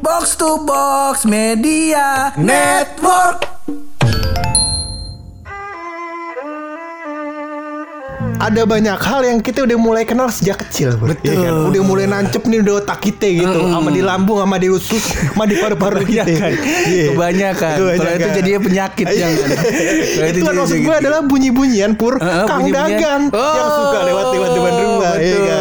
Box to Box Media Network. ada banyak hal yang kita udah mulai kenal sejak kecil bro. Betul. Iya kan? Udah mulai nancep nih udah otak kita gitu Sama di lambung, sama di usus, sama di paru-paru kita Kebanyakan. Iya. Kebanyakan. Kalau itu jadinya penyakit Iya. jangan. Kalau Itu kan maksud gue gitu. adalah bunyi-bunyian pur Heeh, Kang bunyi-bunyian. dagang Yang Oh, suka lewat-lewat depan rumah iya betul, kan?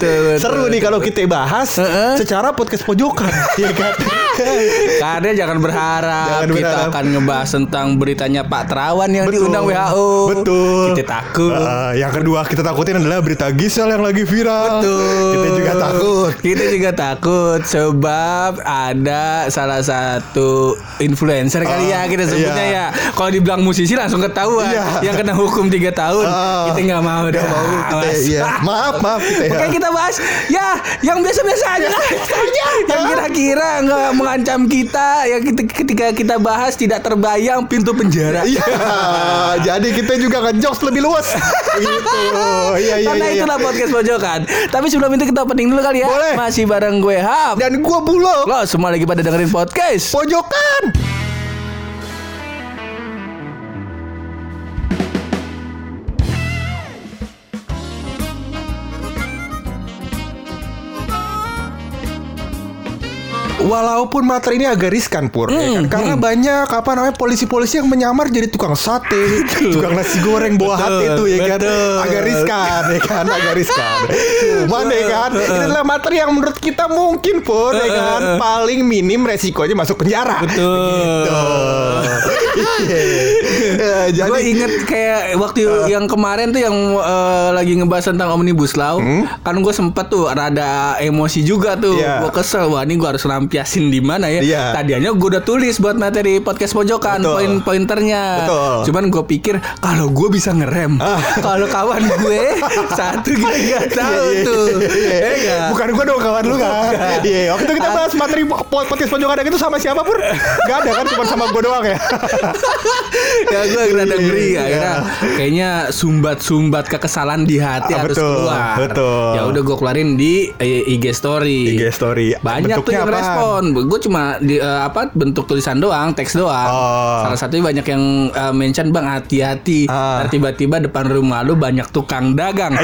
Betul, betul, Seru nih kalau kita bahas Heeh. Secara podcast pojokan Iya kan Karena jangan berharap Jangan kita berharap. akan ngebahas tentang beritanya Pak Terawan yang Betul. diundang WHO. Betul Kita takut. Ah, Yang kedua kita takutin adalah berita Gisel yang lagi viral Betul. Kita juga takut Kita juga takut sebab ada salah satu influencer kali ya Ah, kita sebutnya iya. ya. Kalau dibilang musisi langsung ketahuan. Iya. Yang kena hukum 3 tahun. Ah. kita nggak mau dah. mau kita, iya. Maaf, maaf kita ya. Makanya kita bahas ya yang biasa-biasa aja lah. yang kira-kira nggak mengancam kita. Kita, ketika kita bahas tidak terbayang pintu penjara. Iya, jadi kita juga ngejokes lebih luas. gitu. Iya, iya, Karena iya. iya. itulah podcast pojokan. Tapi sebelum itu kita opening dulu kali ya. Boleh. Masih bareng gue Ham. Dan gua bulog. Lo semua lagi pada dengerin podcast. Pojokan. Walaupun materi ini agak riskan pur, ya Hmm, kan? karena banyak apa namanya polisi-polisi yang menyamar jadi tukang sate, tukang nasi goreng buah hati itu ya kan, betul. agak riskan ya kan, agak riskan. Cuman ya kan, ini adalah materi yang menurut kita mungkin pur ya kan, paling minim resikonya masuk penjara. Betul. Gitu. Iya. Jadi gue inget kayak waktu yang kemarin tuh yang eh, lagi ngebahas tentang omnibus law, kan gue sempet tuh rada emosi juga tuh, Hmm? Iya. gue kesel, wah ini gue harus lampiasin di mana ya? Iya. Tadinya gue udah tulis buat materi podcast pojokan, poin-pointernya. Cuman gue pikir kalau gue bisa ngerem, Ah. kalau kawan gue satu kita nggak tahu Iya, iya, tuh, iya. Eh? Bukan gua dong kawan lu kan. Iya, waktu kita bahas materi po- podcast pojokan itu sama siapa pur? Gak ada kan, cuma sama gua doang ya. ya gue rada ngeri Iya. akhirnya kayaknya sumbat-sumbat kekesalan di hati Ah, harus betul, keluar. betul. Ya udah gue keluarin di eh, IG story. IG story. Banyak tuh yang apaan? respon. Gue cuma di eh, apa bentuk tulisan doang, teks doang. Oh. Salah satunya banyak yang eh, mention bang hati-hati. Ah. Tiba-tiba depan rumah lu banyak tukang dagang.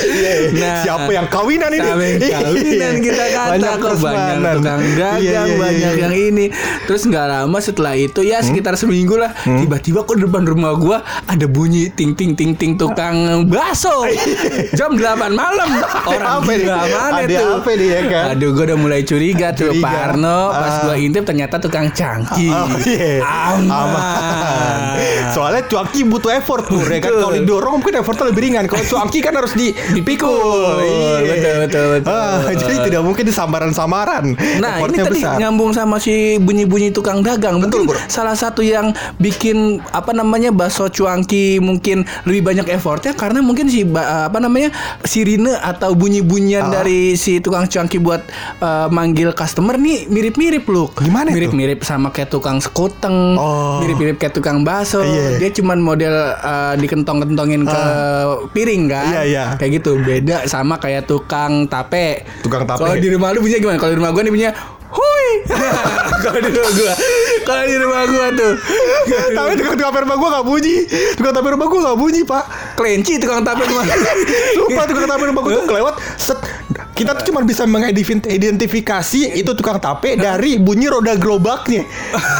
Iya, iya. Siapa yang kawinan ini? Siapa yang kawinan kita kata Banyak kok banyak tukang dagang, banyak yang ini. Terus nggak lama setelah itu ya sekitar seminggu lah, Hmm? tiba-tiba kok depan rumah gua ada bunyi ting ting ting ting tukang bakso. Jam 8 malam. Orang apa nih? gila mana Ada tuh? apa nih, ya kan? Aduh, gua udah mulai curiga tuh Curiga. Parno. Pas Ah. gua intip ternyata tukang cangki. Oh, iya. Aman. Soalnya cuanki butuh effort pur ya kan. Betul. Kalau didorong mungkin effortnya lebih ringan. Kalau cuanki kan harus di dipikul. Iya. Betul, betul, betul. Ah, jadi tidak mungkin di samaran-samaran. Nah ini tadi besar. nyambung sama si bunyi-bunyi tukang dagang Mungkin Bro. salah satu yang bikin apa namanya bakso cuangki mungkin lebih banyak effortnya Karena mungkin si ba- apa namanya sirine atau bunyi-bunyian Ah. dari si tukang cuangki buat eh, manggil customer nih mirip-mirip loh Gimana? Mirip-mirip sama kayak tukang sekuteng Oh. Mirip-mirip kayak tukang bakso Iya. Dia cuman model eh, dikentong-kentongin ke piring kan Iya, iya. Kayak gitu beda sama kayak tukang tape Tukang tape. Kalau di rumah lu bunyinya gimana? Kalau di rumah gua nih bunyinya Hui. Kalau di rumah gua. Kalau di rumah gua tuh. Tapi tukang tape rumah gue gak bunyi Tukang tape rumah gue gak bunyi pak Kelinci tukang tape rumah. Sumpah tukang tape rumah gue tuh kelewat set kita tuh cuma bisa mengidentifikasi itu tukang tape dari bunyi roda gerobaknya.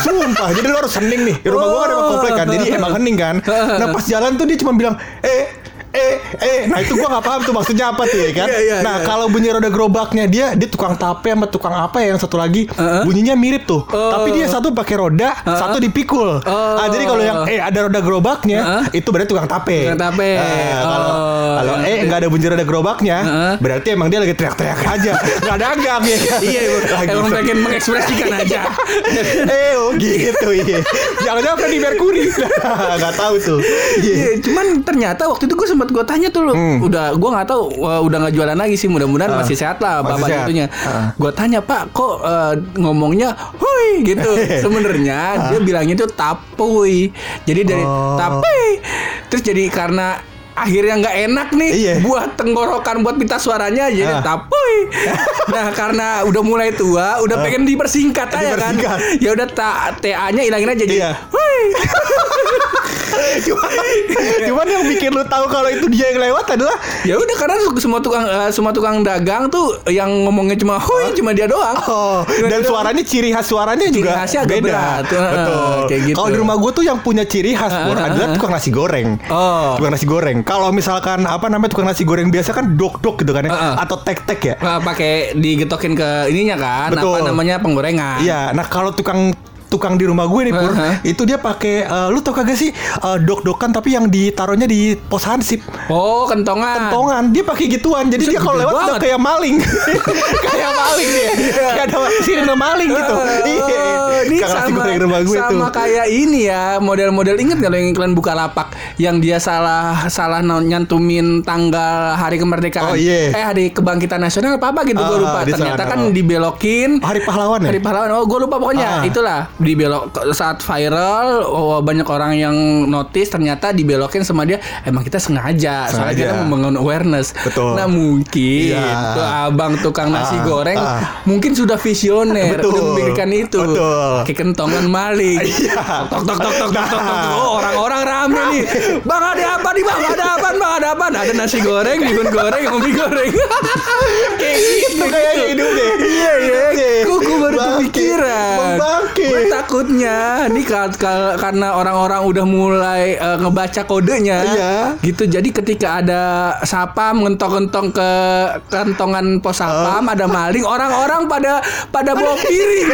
Sumpah, jadi lu harus hening nih. Di rumah gua kan emang komplek kan, jadi emang hening kan. Nah pas jalan tuh dia cuma bilang, eh eh eh nah itu gua nggak paham tuh maksudnya apa tuh ya kan Iya, iya, nah iya. kalau bunyi roda gerobaknya dia dia tukang tape sama tukang apa ya yang satu lagi Heeh. bunyinya mirip tuh Oh. tapi dia satu pakai roda satu dipikul Oh. ah jadi kalau yang eh ada roda gerobaknya Heeh. itu berarti tukang tape Tukang tape. Ah, kalau Oh. kalau eh nggak ada bunyi roda gerobaknya Heeh. berarti emang dia lagi teriak-teriak aja nggak dagang ya kan? Iya, emang se- pengen mengekspresikan aja. eh oh gitu iya jangan-jangan Freddie Mercury nggak tahu tuh Iya. Iya, cuman ternyata waktu itu gue sempat gue tanya tuh lu, udah gue nggak tahu uh, udah nggak jualan lagi sih mudah-mudahan Ah, masih sehat lah masih bapak sehat. itunya. Ah. Gue tanya pak kok uh, ngomongnya hui gitu. Sebenarnya dia bilangnya itu tapuy. Jadi dari Oh. tapuy terus jadi karena akhirnya nggak enak nih Iya. buat tenggorokan buat pita suaranya jadi Ah. tapuy. nah karena udah mulai tua, udah pengen dipersingkat aja kan. Dipersingkat. Ya udah ta- TA-nya hilangin aja jadi. Iya. Cuman, cuman yang bikin lu tahu kalau itu dia yang lewat adalah ya udah karena semua tukang eh, semua tukang dagang tuh yang ngomongnya cuma hui cuma dia doang. Oh, dan suaranya ciri khas suaranya juga khasnya agak beda. berat. Betul. kayak gitu. Kalau di rumah gue tuh yang punya ciri khas Pur, adalah tukang nasi goreng. Oh. Tukang nasi goreng. Kalau misalkan apa namanya tukang nasi goreng biasa kan dok-dok gitu kan ya Heeh. atau tek-tek ya. Nah, pakai digetokin ke ininya kan Betul. apa namanya penggorengan. Iya, nah kalau tukang tukang di rumah gue nih Pur, Heeh. itu dia pakai eh, lu tau kagak sih eh, dok-dokan tapi yang ditaruhnya di pos hansip. Oh, kentongan. Kentongan, dia pakai gituan. Jadi Buset, dia kalau lewat udah kayak maling. kayak maling dia. Kayak ada sirine maling gitu. Iya. Oh, ini Tukang nasi sama rumah gue sama tuh. kayak ini ya model-model inget kalau yang iklan Bukalapak yang dia salah salah nyantumin tanggal hari kemerdekaan Oh, iya. eh hari kebangkitan nasional apa apa gitu gue Ah, lupa di ternyata sana. kan dibelokin Hari pahlawan ya? hari pahlawan oh gue lupa pokoknya Ah. itulah dibelok saat viral oh, banyak orang yang notice ternyata dibelokin sama dia emang kita sengaja, soalnya Sengaja. kita membangun awareness Betul. nah mungkin Iya. tuh abang tukang nasi Ah, goreng ah. mungkin sudah visioner Betul. udah memikirkan itu Betul. Kayak kentongan maling. Iya. Tok tok tok tok tok tok. tok. Nah. Oh, orang-orang rame nih. Bang ada apa nih, Bang? Ada apa, Bang? Ada apa? Ada nasi goreng, bihun goreng, kopi goreng. Kayak gitu. Itu kayaknya hidupnya. Iya, iya. Kuku baru kepikiran. Membangke. Takutnya nih karena orang-orang udah mulai eh, ngebaca kodenya. Iya. Gitu. Jadi ketika ada sapam ngentong-ngentong ke kantongan pos sapam, Oh. ada maling, orang-orang pada pada bawa piring.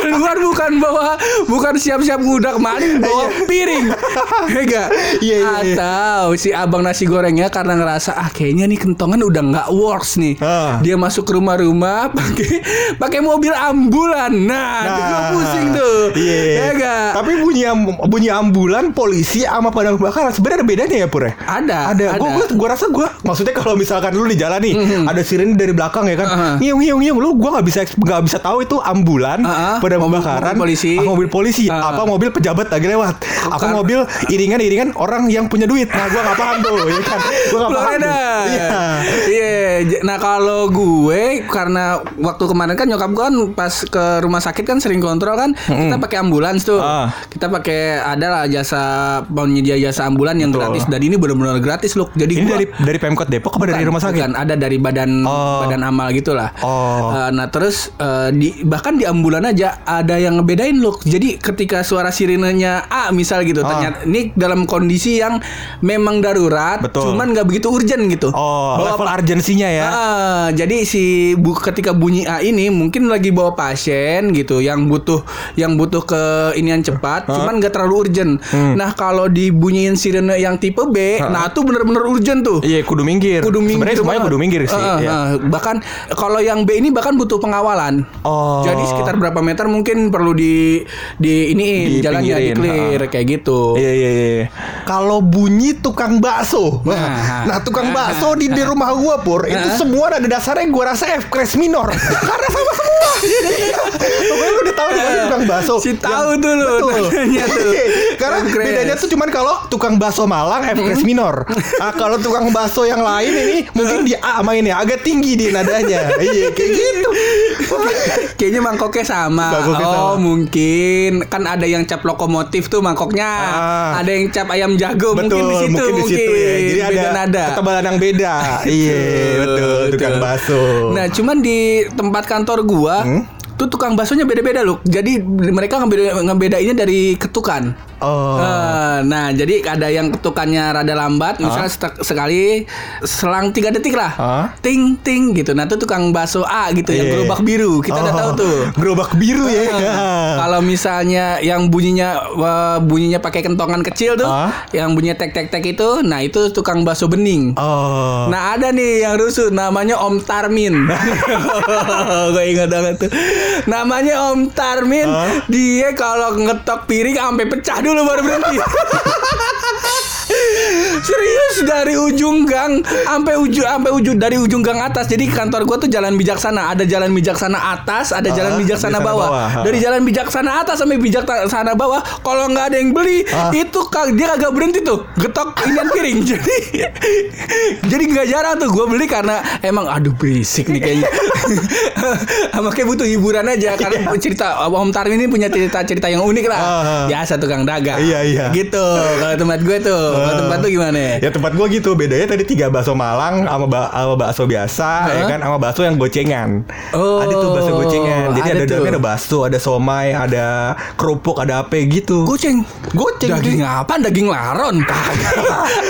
Keluar bukan bawa bukan siap-siap ngudak maling, bawa piring. Ya enggak? Iya, iya, iya. Atau si abang nasi gorengnya karena ngerasa ah kayaknya nih kentongan udah nggak works nih. Ah. Dia masuk ke rumah-rumah pakai pakai mobil ambulan. Nah, gua pusing tuh. Iya. Ya enggak? Tapi bunyi am- bunyi ambulan, polisi sama pemadam kebakaran sebenarnya ada bedanya ya Pur ya? Ada, Ada. ada. Gua, gua, gua rasa gua maksudnya kalau misalkan lu di jalan nih ada sirene dari belakang ya kan. Ngiung ngiung ngiung lu gua nggak bisa nggak bisa tahu itu ambulan, Uh-huh. pemadam Mobil- kebakaran, mobil polisi. apa mobil polisi, Uh-huh. apa mobil pejabat lagi lewat. Apa Kar- mobil iringan-iringan orang yang punya duit. Nah, gua nggak paham tuh, ya kan. Gua nggak paham. Iya. Iya. J- Nah kalau gue karena waktu kemarin kan nyokap gue kan pas ke rumah sakit kan sering kontrol kan kita pakai ambulans tuh. Ah. Kita pakai ada lah jasa penyedia jasa ambulan yang Betul. gratis dan ini benar-benar gratis loh. Jadi Ini gua- dari dari Pemkot Depok apa dari rumah sakit? bukan, ada dari badan Oh. badan amal gitulah. Oh. Eh, nah terus eh, di bahkan di ambulan aja ada yang ngebedain loh. Jadi ketika suara sirenenya A misal gitu, Oh. ternyata ini dalam kondisi yang memang darurat, Betul. cuman nggak begitu urgent gitu. Oh, Bawa level urgensinya ya. Ah, jadi si bu ketika bunyi A ini mungkin lagi bawa pasien gitu yang butuh yang butuh ke inian cepat, cuman nggak terlalu urgent. Hmm. Nah kalau dibunyiin sirene yang tipe B, nah itu bener-bener urgent tuh. Iya, kudu minggir. Kudu minggir Sebenarnya semuanya kudu minggir sih. Ah, iya. ah. Bahkan kalau yang B ini bahkan butuh pengawalan. Oh. Jadi sekitar berapa meter mungkin perlu di di ini jalannya di clear kayak gitu. Iya iya iya. Kalau bunyi tukang bakso, Nah, nah, tukang bakso di, di rumah gua pur itu semua ada dasarnya gua rasa F crash minor karena sama semua. Pokoknya lu udah tahu di tukang bakso. Si tahu Yang- tuh lu Betul. tuh. karena bedanya tuh cuman kalau tukang bakso Malang F minor. Nah, kalau tukang bakso yang lain ini mungkin di A mainnya agak tinggi di nadanya. iya kayak gitu. Kayaknya mangkoknya sama. Mangkoknya oh, sama. mungkin kan ada yang cap lokomotif tuh mangkoknya. Ah. Ada yang cap ayam jago Betul, mungkin di situ mungkin di situ ya. Jadi beda ada nada. ketebalan yang beda. iya, betul, tukang bakso. Nah, cuman di tempat kantor gua Hmm? Tuh tukang baksonya beda-beda loh. Jadi mereka ngebeda ngebedainnya dari ketukan. Oh. Eh, nah, jadi ada yang ketukannya rada lambat, misalnya setek- sekali selang tiga detik lah, Ah. ting ting gitu. Nah, itu tukang bakso A gitu, yang Iya. gerobak biru. Kita udah Oh, tahu tuh. Gerobak biru ya. Kalau misalnya yang bunyinya eh, bunyinya pakai kentongan kecil tuh, Ah. yang bunyinya tek tek tek itu, nah itu tukang bakso bening. Oh. Nah ada nih yang rusuh namanya Om Tarmin Gue ingat banget tuh Namanya Om Tarmin Hah? Dia kalau ngetok piring sampai pecah dulu baru berhenti Serius dari ujung gang sampai ujung sampai ujung dari ujung gang atas. Jadi kantor gua tuh jalan bijaksana. Ada jalan bijaksana atas, ada jalan Ah, bijaksana bawah. bawah. Ah. Dari jalan bijaksana atas sampai bijaksana bawah, kalau nggak ada yang beli, Ah. itu kag- dia kagak berhenti tuh getok inian piring. Jadi jadi nggak jarang tuh gua beli karena emang aduh berisik nih kayaknya. Makanya butuh hiburan aja karena cerita Om Tarmin ini punya cerita-cerita yang unik lah. Iya. Ah. Biasa tukang dagang. Iya, iya. Gitu. Kalau tempat gue tuh, kalau Ah. tempat tuh gimana? Ya tempat gua gitu bedanya tadi tiga bakso Malang sama, ba- sama bakso biasa ya Hah? kan sama bakso yang gocengan. Oh, ada tuh bakso gocengan. Jadi ada ada, dalamnya ada bakso, ada somai, ada kerupuk, ada apa gitu. Goceng. Goceng Daging apa? Daging laron.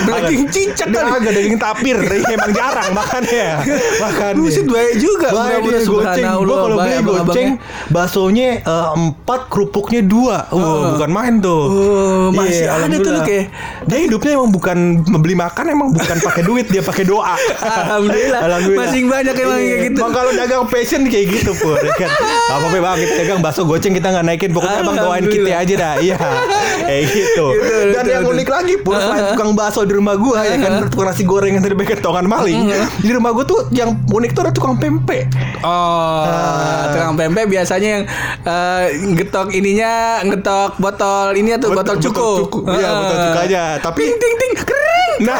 daging cicak kali. agak daging tapir, emang jarang makannya. Makan. Buset baik juga. Baik dia goceng. Gua kalau beli goceng, baksonya eh, empat, kerupuknya dua. Wah, bukan main tuh. Oh, masih Iya, ada tuh lu kayak. Dia hidupnya emang bukan membeli makan, emang bukan pakai duit, dia pakai doa. Alhamdulillah. Masing banyak emang Iya. kayak gitu. Emang kalau dagang passion kayak gitu pur, ya kan. Gak apa-apa bang, kita dagang bakso goceng kita nggak naikin, pokoknya abang doain kita Alhamdulillah. aja dah. Iya, kayak gitu. Gitu, Dan betul, yang betul. unik lagi pur, selain tukang bakso di rumah gua ya kan, tukang nasi goreng yang tadi pakai tongan maling. Di rumah gua tuh yang unik tuh ada tukang pempek. Oh, Ah. tukang pempek biasanya yang eh, getok ininya, getok botol ini atau botol cukup. cukup. Iya, botol cukup aja. Tapi Ting ting ting kering. Nah,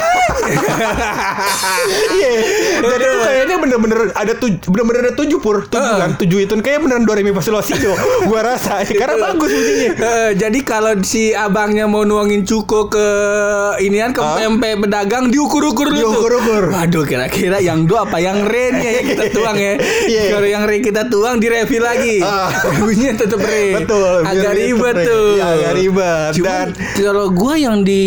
iya. Jadi itu kayaknya bener-bener ada tujuh, bener-bener ada tujuh pur, tujuh Heeh. kan, tujuh itu kayak beneran do re mi fa sol si do. Gua rasa karena bagus bunyinya. Eh, jadi kalau si abangnya mau nuangin cuko ke inian ke Ah? pempek pedagang diukur-ukur dulu. tuh. Diukur-ukur. Waduh, kira-kira yang do apa yang re nih yang kita tuang ya. Iya. Kalau yang re kita tuang direfill lagi. Ah. Bunyinya tetap re. Betul, Agak ribet tuh. Iya, agak ribet. Cuman Dan- kalau gua yang di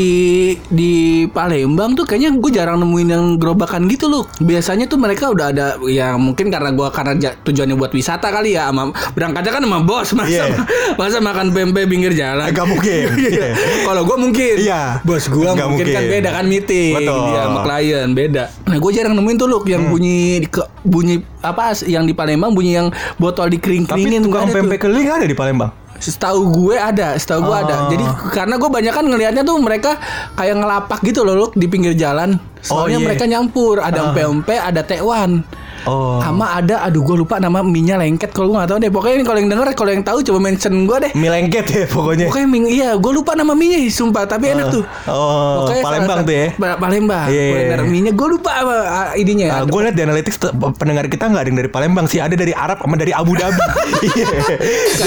di Palembang tuh kayaknya gue jarang nemuin yang gerobakan gitu loh. Biasanya tuh mereka udah ada ya mungkin karena gua karena tujuannya buat wisata kali ya sama berangkatnya kan sama bos masa Iya. masa makan pempek pinggir jalan. Agak mungkin. Iya. Kalau gua mungkin. Iya. Bos gua Nggak mungkin, kan mungkin. beda kan meeting Betul. dia sama klien beda. Nah, gue jarang nemuin tuh loh Hmm. yang bunyi ke, bunyi apa yang di Palembang bunyi yang botol Tapi dikering-keringin tukang ada tuh. pempek keliling ada di Palembang. Setahu gue ada, setahu gue ada. Oh. Jadi karena gue banyak kan ngelihatnya tuh mereka kayak ngelapak gitu loh, Luk, di pinggir jalan. Soalnya iya. mereka nyampur, ada empe-empe, ada tekwan. Oh. Sama ada, aduh gue lupa nama minyak lengket kalau gue nggak tahu deh. Pokoknya ini kalau yang denger, kalau yang tahu coba mention gue deh. Mie lengket ya pokoknya. Pokoknya ming, iya, gue lupa nama minyak, sumpah. Tapi enak tuh. Oh, Pokoknya Palembang tuh ya. Pa- Palembang. Iya. Kuliner minyak, gue lupa apa ah, ininya. Nah, gue lihat di analytics pendengar kita nggak ada yang dari Palembang sih, ada dari Arab sama dari Abu Dhabi. Iya.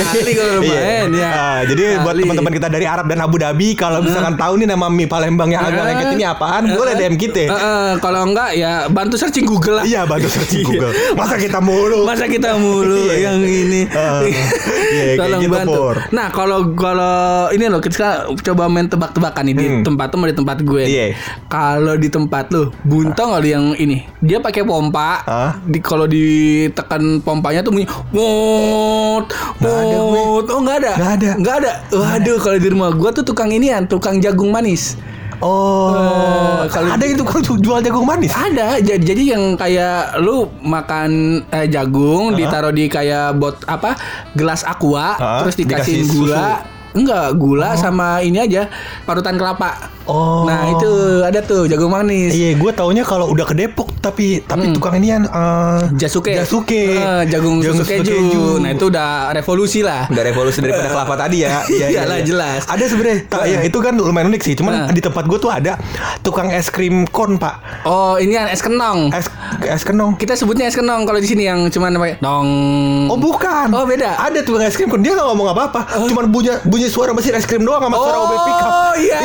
Kali kalau lumayan, ya. Ah, jadi buat teman-teman kita dari Arab dan Abu Dhabi, kalau misalkan tahu nih nama mie Palembang yang agak Ah. lengket ini apaan, boleh DM kita. Kalau enggak ya bantu searching Google lah. Iya, bantu searching Google. Masa kita mulu? Masa kita mulu Iya. yang ini. Ah, iya, kayak Tolong gitu, bantu. Nah, kalau kalau ini loh kita coba main tebak-tebakan nih di Hmm. tempat tuh di tempat gue. Iya. Kalau di tempat lu, buntung nggak lu yang ini? Dia pakai pompa. Ah. Di kalau ditekan pompanya tuh bunyi gue. wot. Oh, nggak ada. Nggak ada. Nggak ada. Waduh, kalau di rumah gua tuh tukang inian, tukang jagung manis. Oh, Eh, kalau- ada itu kan jual jagung manis. Ada, jadi jadi yang kayak lu makan eh, jagung ditaruh di kayak bot apa gelas aqua Hah? terus dikasih Dikasih gula. susu? Enggak, gula sama ini aja parutan kelapa. Oh. Nah, itu ada tuh jagung manis. Iya, gue taunya kalau udah ke Depok, tapi tapi Hmm. tukang ini kan eh, Jasuke. Jasuke. Eh, jagung, Jagung susu keju. keju. Nah, itu udah revolusi lah. Udah revolusi daripada kelapa tadi ya. Iyalah, jelas. Ada sebenarnya. Tak, ya, itu kan lumayan unik sih. Cuman Nah. di tempat gue tuh ada tukang es krim kon, Pak. Oh, ini yang es kenong. Es es kenong. Kita sebutnya es kenong kalau di sini yang cuman namanya dong. Oh bukan. Oh, beda. Ada tukang es krim kon. Dia nggak ngomong apa-apa. Cuman bunyi bunyi suara mesin es krim doang sama suara mobil pickup. Oh iya,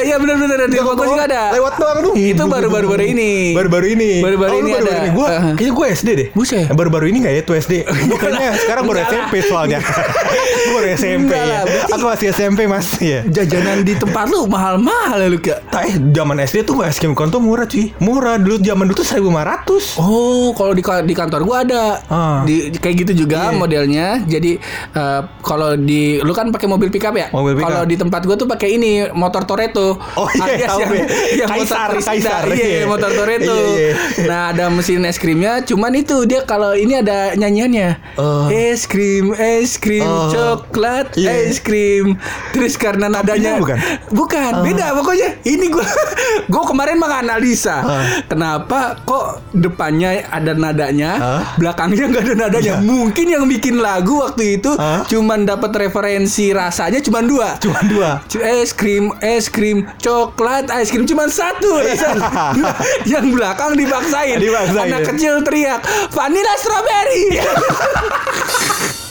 iya benar-benar di Dia rumah gua ngomong, juga ada. Lewat doang tuh. Itu baru-baru baru ini. Baru-baru ini. Baru-baru Oh, ini baru-baru ada. ini. Gua, kayaknya gue SD deh. Buset. Baru-baru ini nggak ya tuh SD? Gue kayaknya sekarang baru Enggak. SMP soalnya. Gue baru SMP Enggak ya. Aku masih SMP mas. Iya. Jajanan di tempat lu mahal-mahal ya lu Kak? Tak eh zaman SD tuh es krim kon tuh murah cuy. Murah dulu zaman dulu tuh 1500. Oh, kalau di di kantor gua ada. Ah. Di, di- kayak gitu juga Iya. modelnya. Jadi eh, kalau di lu kan pakai mobil pick pickup ya? Mobil pickup. Kalau di tempat gua tuh pakai ini motor Toretto. Oh, iya, tahu yang, gue. yang Kaisar, motor. Kaisar, Iya, iya. motor Toretto. Iya, iya. Nah, ada mesin es krimnya, cuman itu dia kalau ini ada nyanyiannya. Oh. Es krim, es krim, Oh. coklat, Iya. es krim. Terus karena nadanya bukan? Bukan, beda pokoknya. Ini gua gua kemarin menganalisa. Ah. Kenapa kok depannya ada nadanya, Ah. belakangnya nggak ada nadanya? Iya. Mungkin yang bikin lagu waktu itu Ah. cuman dapat referensi rasanya cuman dua. Cuma dua. C- Es krim, es krim, coklat, es krim cuman satu. Nah, yang belakang dipaksain. Dipaksain, Anak kecil teriak, vanilla strawberry.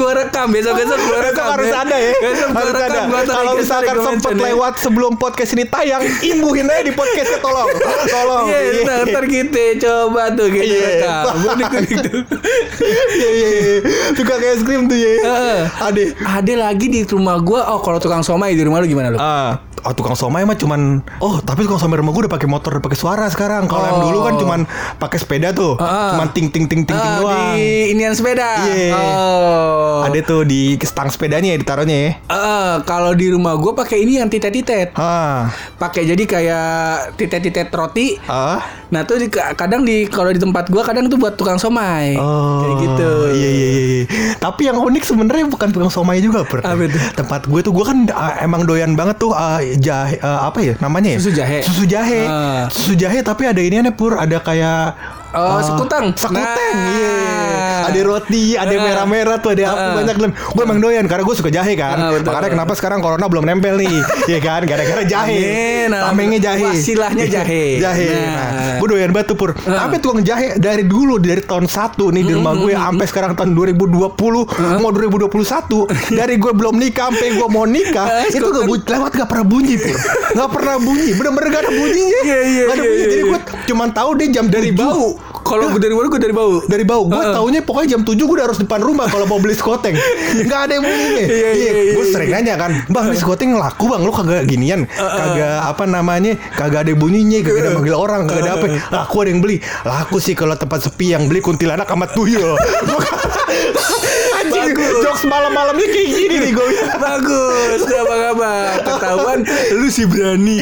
Gua rekam gua Besok rekam. harus ya. ada ya. Besok gua Harus rekam, ada. gua Kalau misalkan mention ya. lewat sebelum podcast ini tayang, imbuhin aja di podcastnya tolong. Tolong. Iya, ntar, ntar kita coba tuh kita Iya. rekam. Tuh. Iya iya iya. Tukang es krim tuh ya. Ade. Ada lagi di rumah gua. Oh, kalau tukang somai di rumah lu gimana lu? Ah, oh, tukang somai mah cuman oh tapi tukang somai rumah gue udah pakai motor udah pakai suara sekarang. Kalau yang Oh. dulu kan cuman pakai sepeda tuh. Ah. Cuman ting ting ting ting ting Ah, doang. Di inian sepeda. Iya. Oh. Ada tuh di stang sepedanya ya ditaruhnya ya. Eh, kalau di rumah gua pakai ini yang titet-titet. Ah. Pakai jadi kayak titet-titet roti. Ah. Nah, tuh di, kadang di kalau di tempat gua kadang tuh buat tukang somai. Oh, Kayak gitu. Iya iya iya. iya. Tapi yang unik sebenarnya bukan tukang somai juga, Per. Tempat gue tuh gue kan uh, emang doyan banget tuh uh, jahe uh, apa ya namanya ya? Susu jahe. Susu jahe. Ah. Susu jahe tapi ada ini aneh Pur, ada kayak Oh, uh, sekuteng. Sekuteng, Nah. iya. Ada roti, ada Ah. merah-merah tuh, ada apa Ah. banyak dan gue emang doyan karena gue suka jahe kan. Ah, betul. Makanya kenapa sekarang corona belum nempel nih, Iya kan? Gara-gara jahe. Amin. Tamengnya jahe. Wasilahnya jahe. jahe. Nah. Nah, gue doyan banget tuh Pur. Ah. Sampai tukang jahe dari dulu dari tahun 1 nih di rumah gue sampai sekarang tahun 2020 mau 2021 dari gue belum nikah sampai gue mau nikah Ah, itu gak bunyi, lewat gak pernah bunyi Pur. Gak pernah bunyi. Bener-bener gak ada bunyinya. Iya, iya, Gak ada iya, bunyi. iya, Jadi iya. gue cuman tahu dia jam Dari 7. bau. Kalau gue dari mana gue dari bau. dari bau. Gue Heeh. taunya pokoknya jam 7 gue udah harus depan rumah kalau mau beli skoteng nggak ada yang bunyinya Iya, iya, iya, gue iya. sering nanya kan bang ini skoteng laku bang? Lu kagak ginian. Kagak apa namanya kagak ada bunyinya kagak ada manggil orang kagak ada apa. Laku ada yang beli. Laku sih kalau tempat sepi yang beli kuntilanak sama tuyul anjing jokes malam-malamnya kayak gini nih gue Bagus, apa kabar? Ketahuan lu sih berani.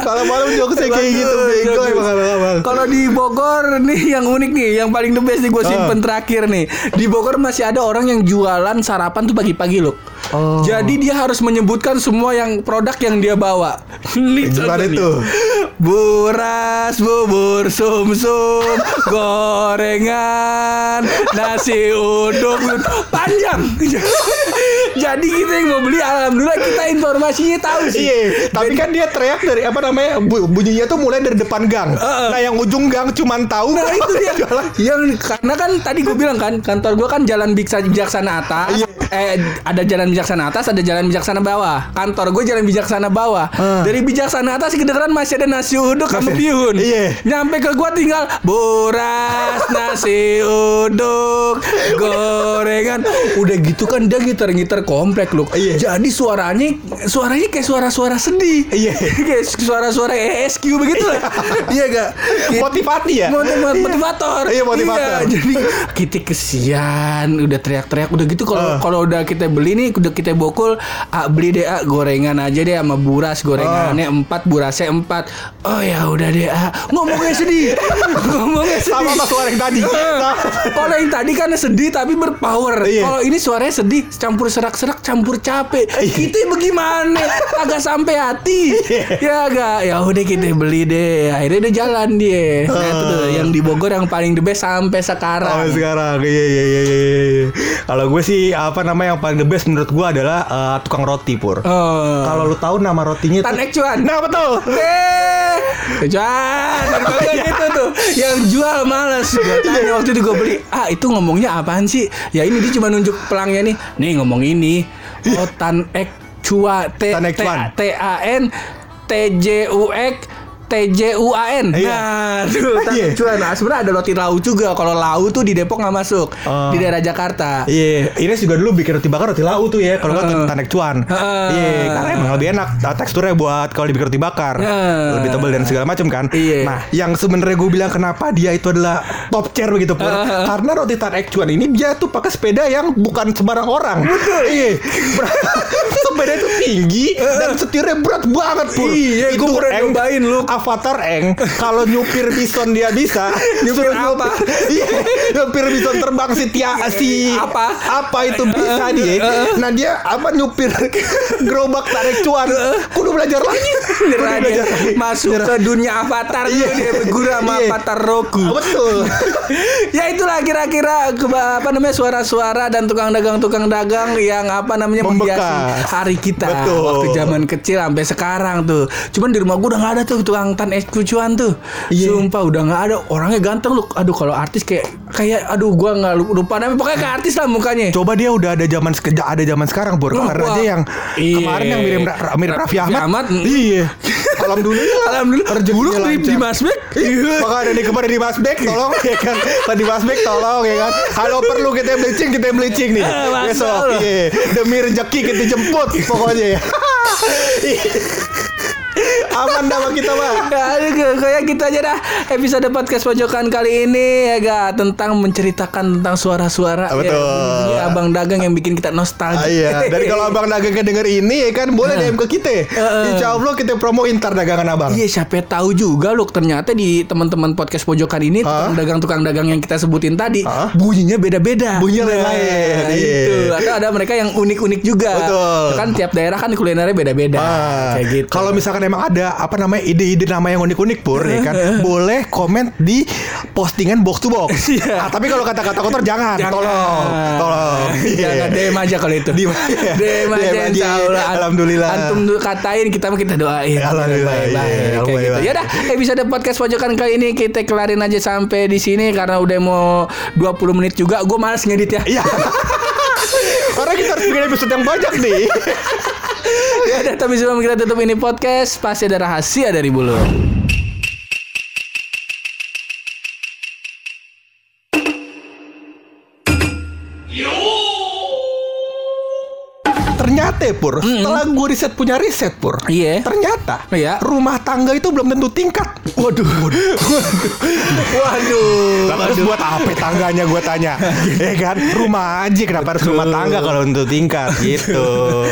malam-malam jokesnya kayak gitu bego emang abang-abang Kalau di Bogor nih yang unik nih, yang paling the best nih gue simpen Ah. terakhir nih. Di Bogor masih ada orang yang jualan sarapan tuh pagi-pagi loh. Oh. Jadi dia harus menyebutkan semua yang produk yang dia bawa. Nih Gimana tuh? Buras, bubur, sum-sum, gorengan, nasi uduk, panjang. Jadi kita yang mau beli, alhamdulillah kita informasinya tahu sih. Iya, tapi kan dia teriak dari apa namanya bu- bunyinya tuh mulai dari depan gang. Heeh. Nah yang ujung gang cuman tahu. Nah itu dia Jualan. yang karena kan tadi gue bilang kan kantor gue kan jalan Biksa bijaksana atas Iya. eh ada jalan bijaksana atas ada jalan bijaksana bawah kantor gue jalan bijaksana bawah Ah. dari bijaksana atas kedengeran masih ada nasi uduk sama bihun Iya. nyampe ke gue tinggal buras nasi uduk gorengan udah gitu kan dia ngiter-ngiter komplek loh Iya. jadi suaranya suaranya kayak suara-suara sedih Iya. kayak suara-suara ESQ begitu lah iya gak Motivasi ya? Motiv- Iya. motivator. Iya, motivator. Iya, jadi kita kesian, udah teriak-teriak udah gitu kalau Ah. kalau udah kita beli nih udah kita bokul, ah, beli deh ah, gorengan aja deh sama buras gorengannya Ah. empat burasnya empat. Oh ya udah deh ah. ngomongnya sedih, ngomongnya sedih. Sama sama suara yang tadi. Eh, Kalau yang tadi kan sedih tapi berpower. Iya. Kalau ini suaranya sedih, campur serak-serak, campur capek. Iya. Kita bagaimana? Agak sampai hati. Ya agak. Ya udah kita beli deh. Akhirnya udah jalan dia. Nah itu tuh yang di Bogor yang paling the best sampai sekarang. Sampai sekarang. Iya iya iya iya. iya. Kalau gue sih apa namanya yang paling the best menurut gue adalah eh, tukang roti pur. Oh. Kalau lu tahu nama rotinya Tan tuh. Ek Cuan. Nah betul. Eh, Cuan. Kalau gitu tuh yang jual males. Gue tanya waktu itu gue beli. Ah itu ngomongnya apaan sih? Ya ini dia cuma nunjuk pelangnya nih. Nih ngomong ini. Oh Tan Ek Cua T. T A N T J U X TJUAN. Iya. Nah, tuh Iya. tanek cuan. Nah, sebenarnya ada roti lau juga. Kalau lau tuh di Depok nggak masuk. Oh. Di daerah Jakarta. Iya, Ines juga dulu bikin roti bakar roti lau tuh ya, kalau nggak Heeh. tanek cuan. Heeh. Iya, karena emang lebih enak uh, teksturnya buat kalau dibikin roti bakar, Heeh. lebih tebal dan segala macam kan. Iya. Nah, yang sebenarnya gue bilang kenapa dia itu adalah top chair begitu pun, Heeh. karena roti tanek cuan ini dia tuh pakai sepeda yang bukan sembarang orang. Betul. Iya, sepeda itu tinggi dan setirnya berat banget pur. Iya, gua pernah nyobain, lu. Avatar Eng, kalau nyupir bison dia bisa, Nyupir apa? Iya, nyupir bison terbang si Tia si Apa? apa itu bisa dia. Nah dia apa nyupir gerobak tarik cuan. Kudu belajar lagi. Kudu belajar lagi. masuk ke dunia avatar Iya. dia bergura sama Iya. avatar Roku. Betul. ya itulah kira-kira apa namanya suara-suara dan tukang dagang-tukang dagang yang apa namanya Membekas. hari kita Betul. waktu zaman kecil sampai sekarang tuh. Cuman di rumah gua udah nggak ada tuh tukang tan es kucuan tuh. Iya. Sumpah udah nggak ada. Orangnya ganteng lu. Aduh kalau artis kayak kayak aduh gua nggak lupa namanya pokoknya kayak artis lah mukanya. Coba dia udah ada zaman seke- ada zaman sekarang. Wah, Karena wah. dia yang Iya. kemarin yang mirip mirip Raffi Ahmad. Ahmad. Iya. Alhamdulillah. Alhamdulillah. Dulu di, lancar. di Masbek. Iya. Makanya nih kemarin di Masbek tolong ya kan. Tadi di Masbek tolong ya kan. Kalau perlu kita bleaching kita bleaching nih. Besok. Iya. Demi rezeki kita jemput pokoknya ya. Aman dah kita mah. Ya, aduh, kayak gitu aja dah episode podcast pojokan kali ini ya ga tentang menceritakan tentang suara-suara Ah, betul. ya, bunyi abang dagang yang bikin kita Ah, nostalgia. iya, dan kalau abang dagangnya denger ini ya kan boleh DM ke kita. Insya Allah kita promoin ntar dagangan abang. Iya siapa tahu juga loh ternyata di teman-teman podcast pojokan ini tukang Hah? dagang tukang dagang yang kita sebutin tadi bunyinya beda-beda. Bunyinya Nah, lain-lain, iya. Itu atau ada mereka yang unik-unik juga. Betul. Kan tiap daerah kan kulinernya beda-beda. Ah, Kayak gitu. Kalau misalkan emang ada apa namanya ide-ide nama yang unik-unik pur ya kan, boleh komen di postingan box to box. Iya. Ah, tapi kalau kata-kata kotor jangan, Jangan. tolong, tolong. Jangan Iya. DM aja kalau itu. Di- DM aja DM aja. Allah. Alhamdulillah. Antum katain kita kita doain. Alhamdulillah, Baik, iya, baik, alhamdulillah. gitu. Ya udah, episode podcast pojokan kali ini kita kelarin aja sampai di sini karena udah mau 20 menit juga. Gue males ngedit ya. Iya. Karena kita harus bikin episode yang banyak nih. Ya tapi sebelum kita tutup ini podcast, pasti ada rahasia dari bulu. Ternyata Pur, setelah gue riset punya riset Pur, Iya. ternyata Iya. rumah tangga itu belum tentu tingkat. Waduh. Waduh. Lah harus buat apa tangganya gue tanya Ya kan Rumah aja kenapa harus rumah tangga Kalau untuk tingkat gitu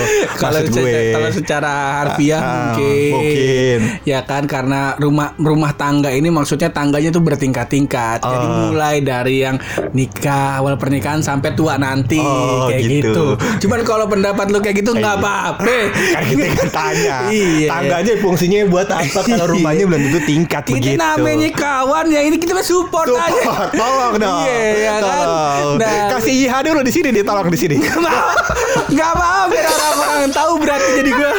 kalau gue kalau secara harfiah Ah, mungkin, mungkin. ya kan karena rumah rumah tangga ini maksudnya tangganya tuh bertingkat-tingkat jadi Ah. mulai dari yang nikah awal pernikahan sampai tua nanti Oh, kayak gitu. gitu. cuman kalau pendapat lu kayak gitu nggak apa-apa. Kan kita kan tanya Iya. Tangganya fungsinya buat apa? Kalau rumahnya belum tentu tingkat kita begitu. namanya kawan ya ini kita mah support, aja. Support, tolong dong. Iya, ya kan? Nah. Kasih IH dulu di sini nih Tolong di sini. Gak mau. Gak mau biar orang-orang tahu berarti jadi gue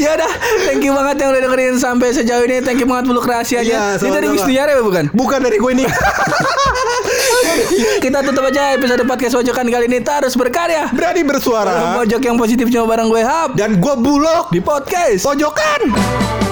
Ya udah Thank you banget yang udah dengerin sampai sejauh ini. Thank you banget Buluk rahasianya. Iya, Ini dari. Wisnu Yara ya bukan? Bukan dari gue nih Kita tutup aja episode podcast Pojokan kali ini. Terus berkarya. Berani bersuara. Pojok yang positif cuma bareng gue Hap. Dan gue bulog Di podcast. Pojokan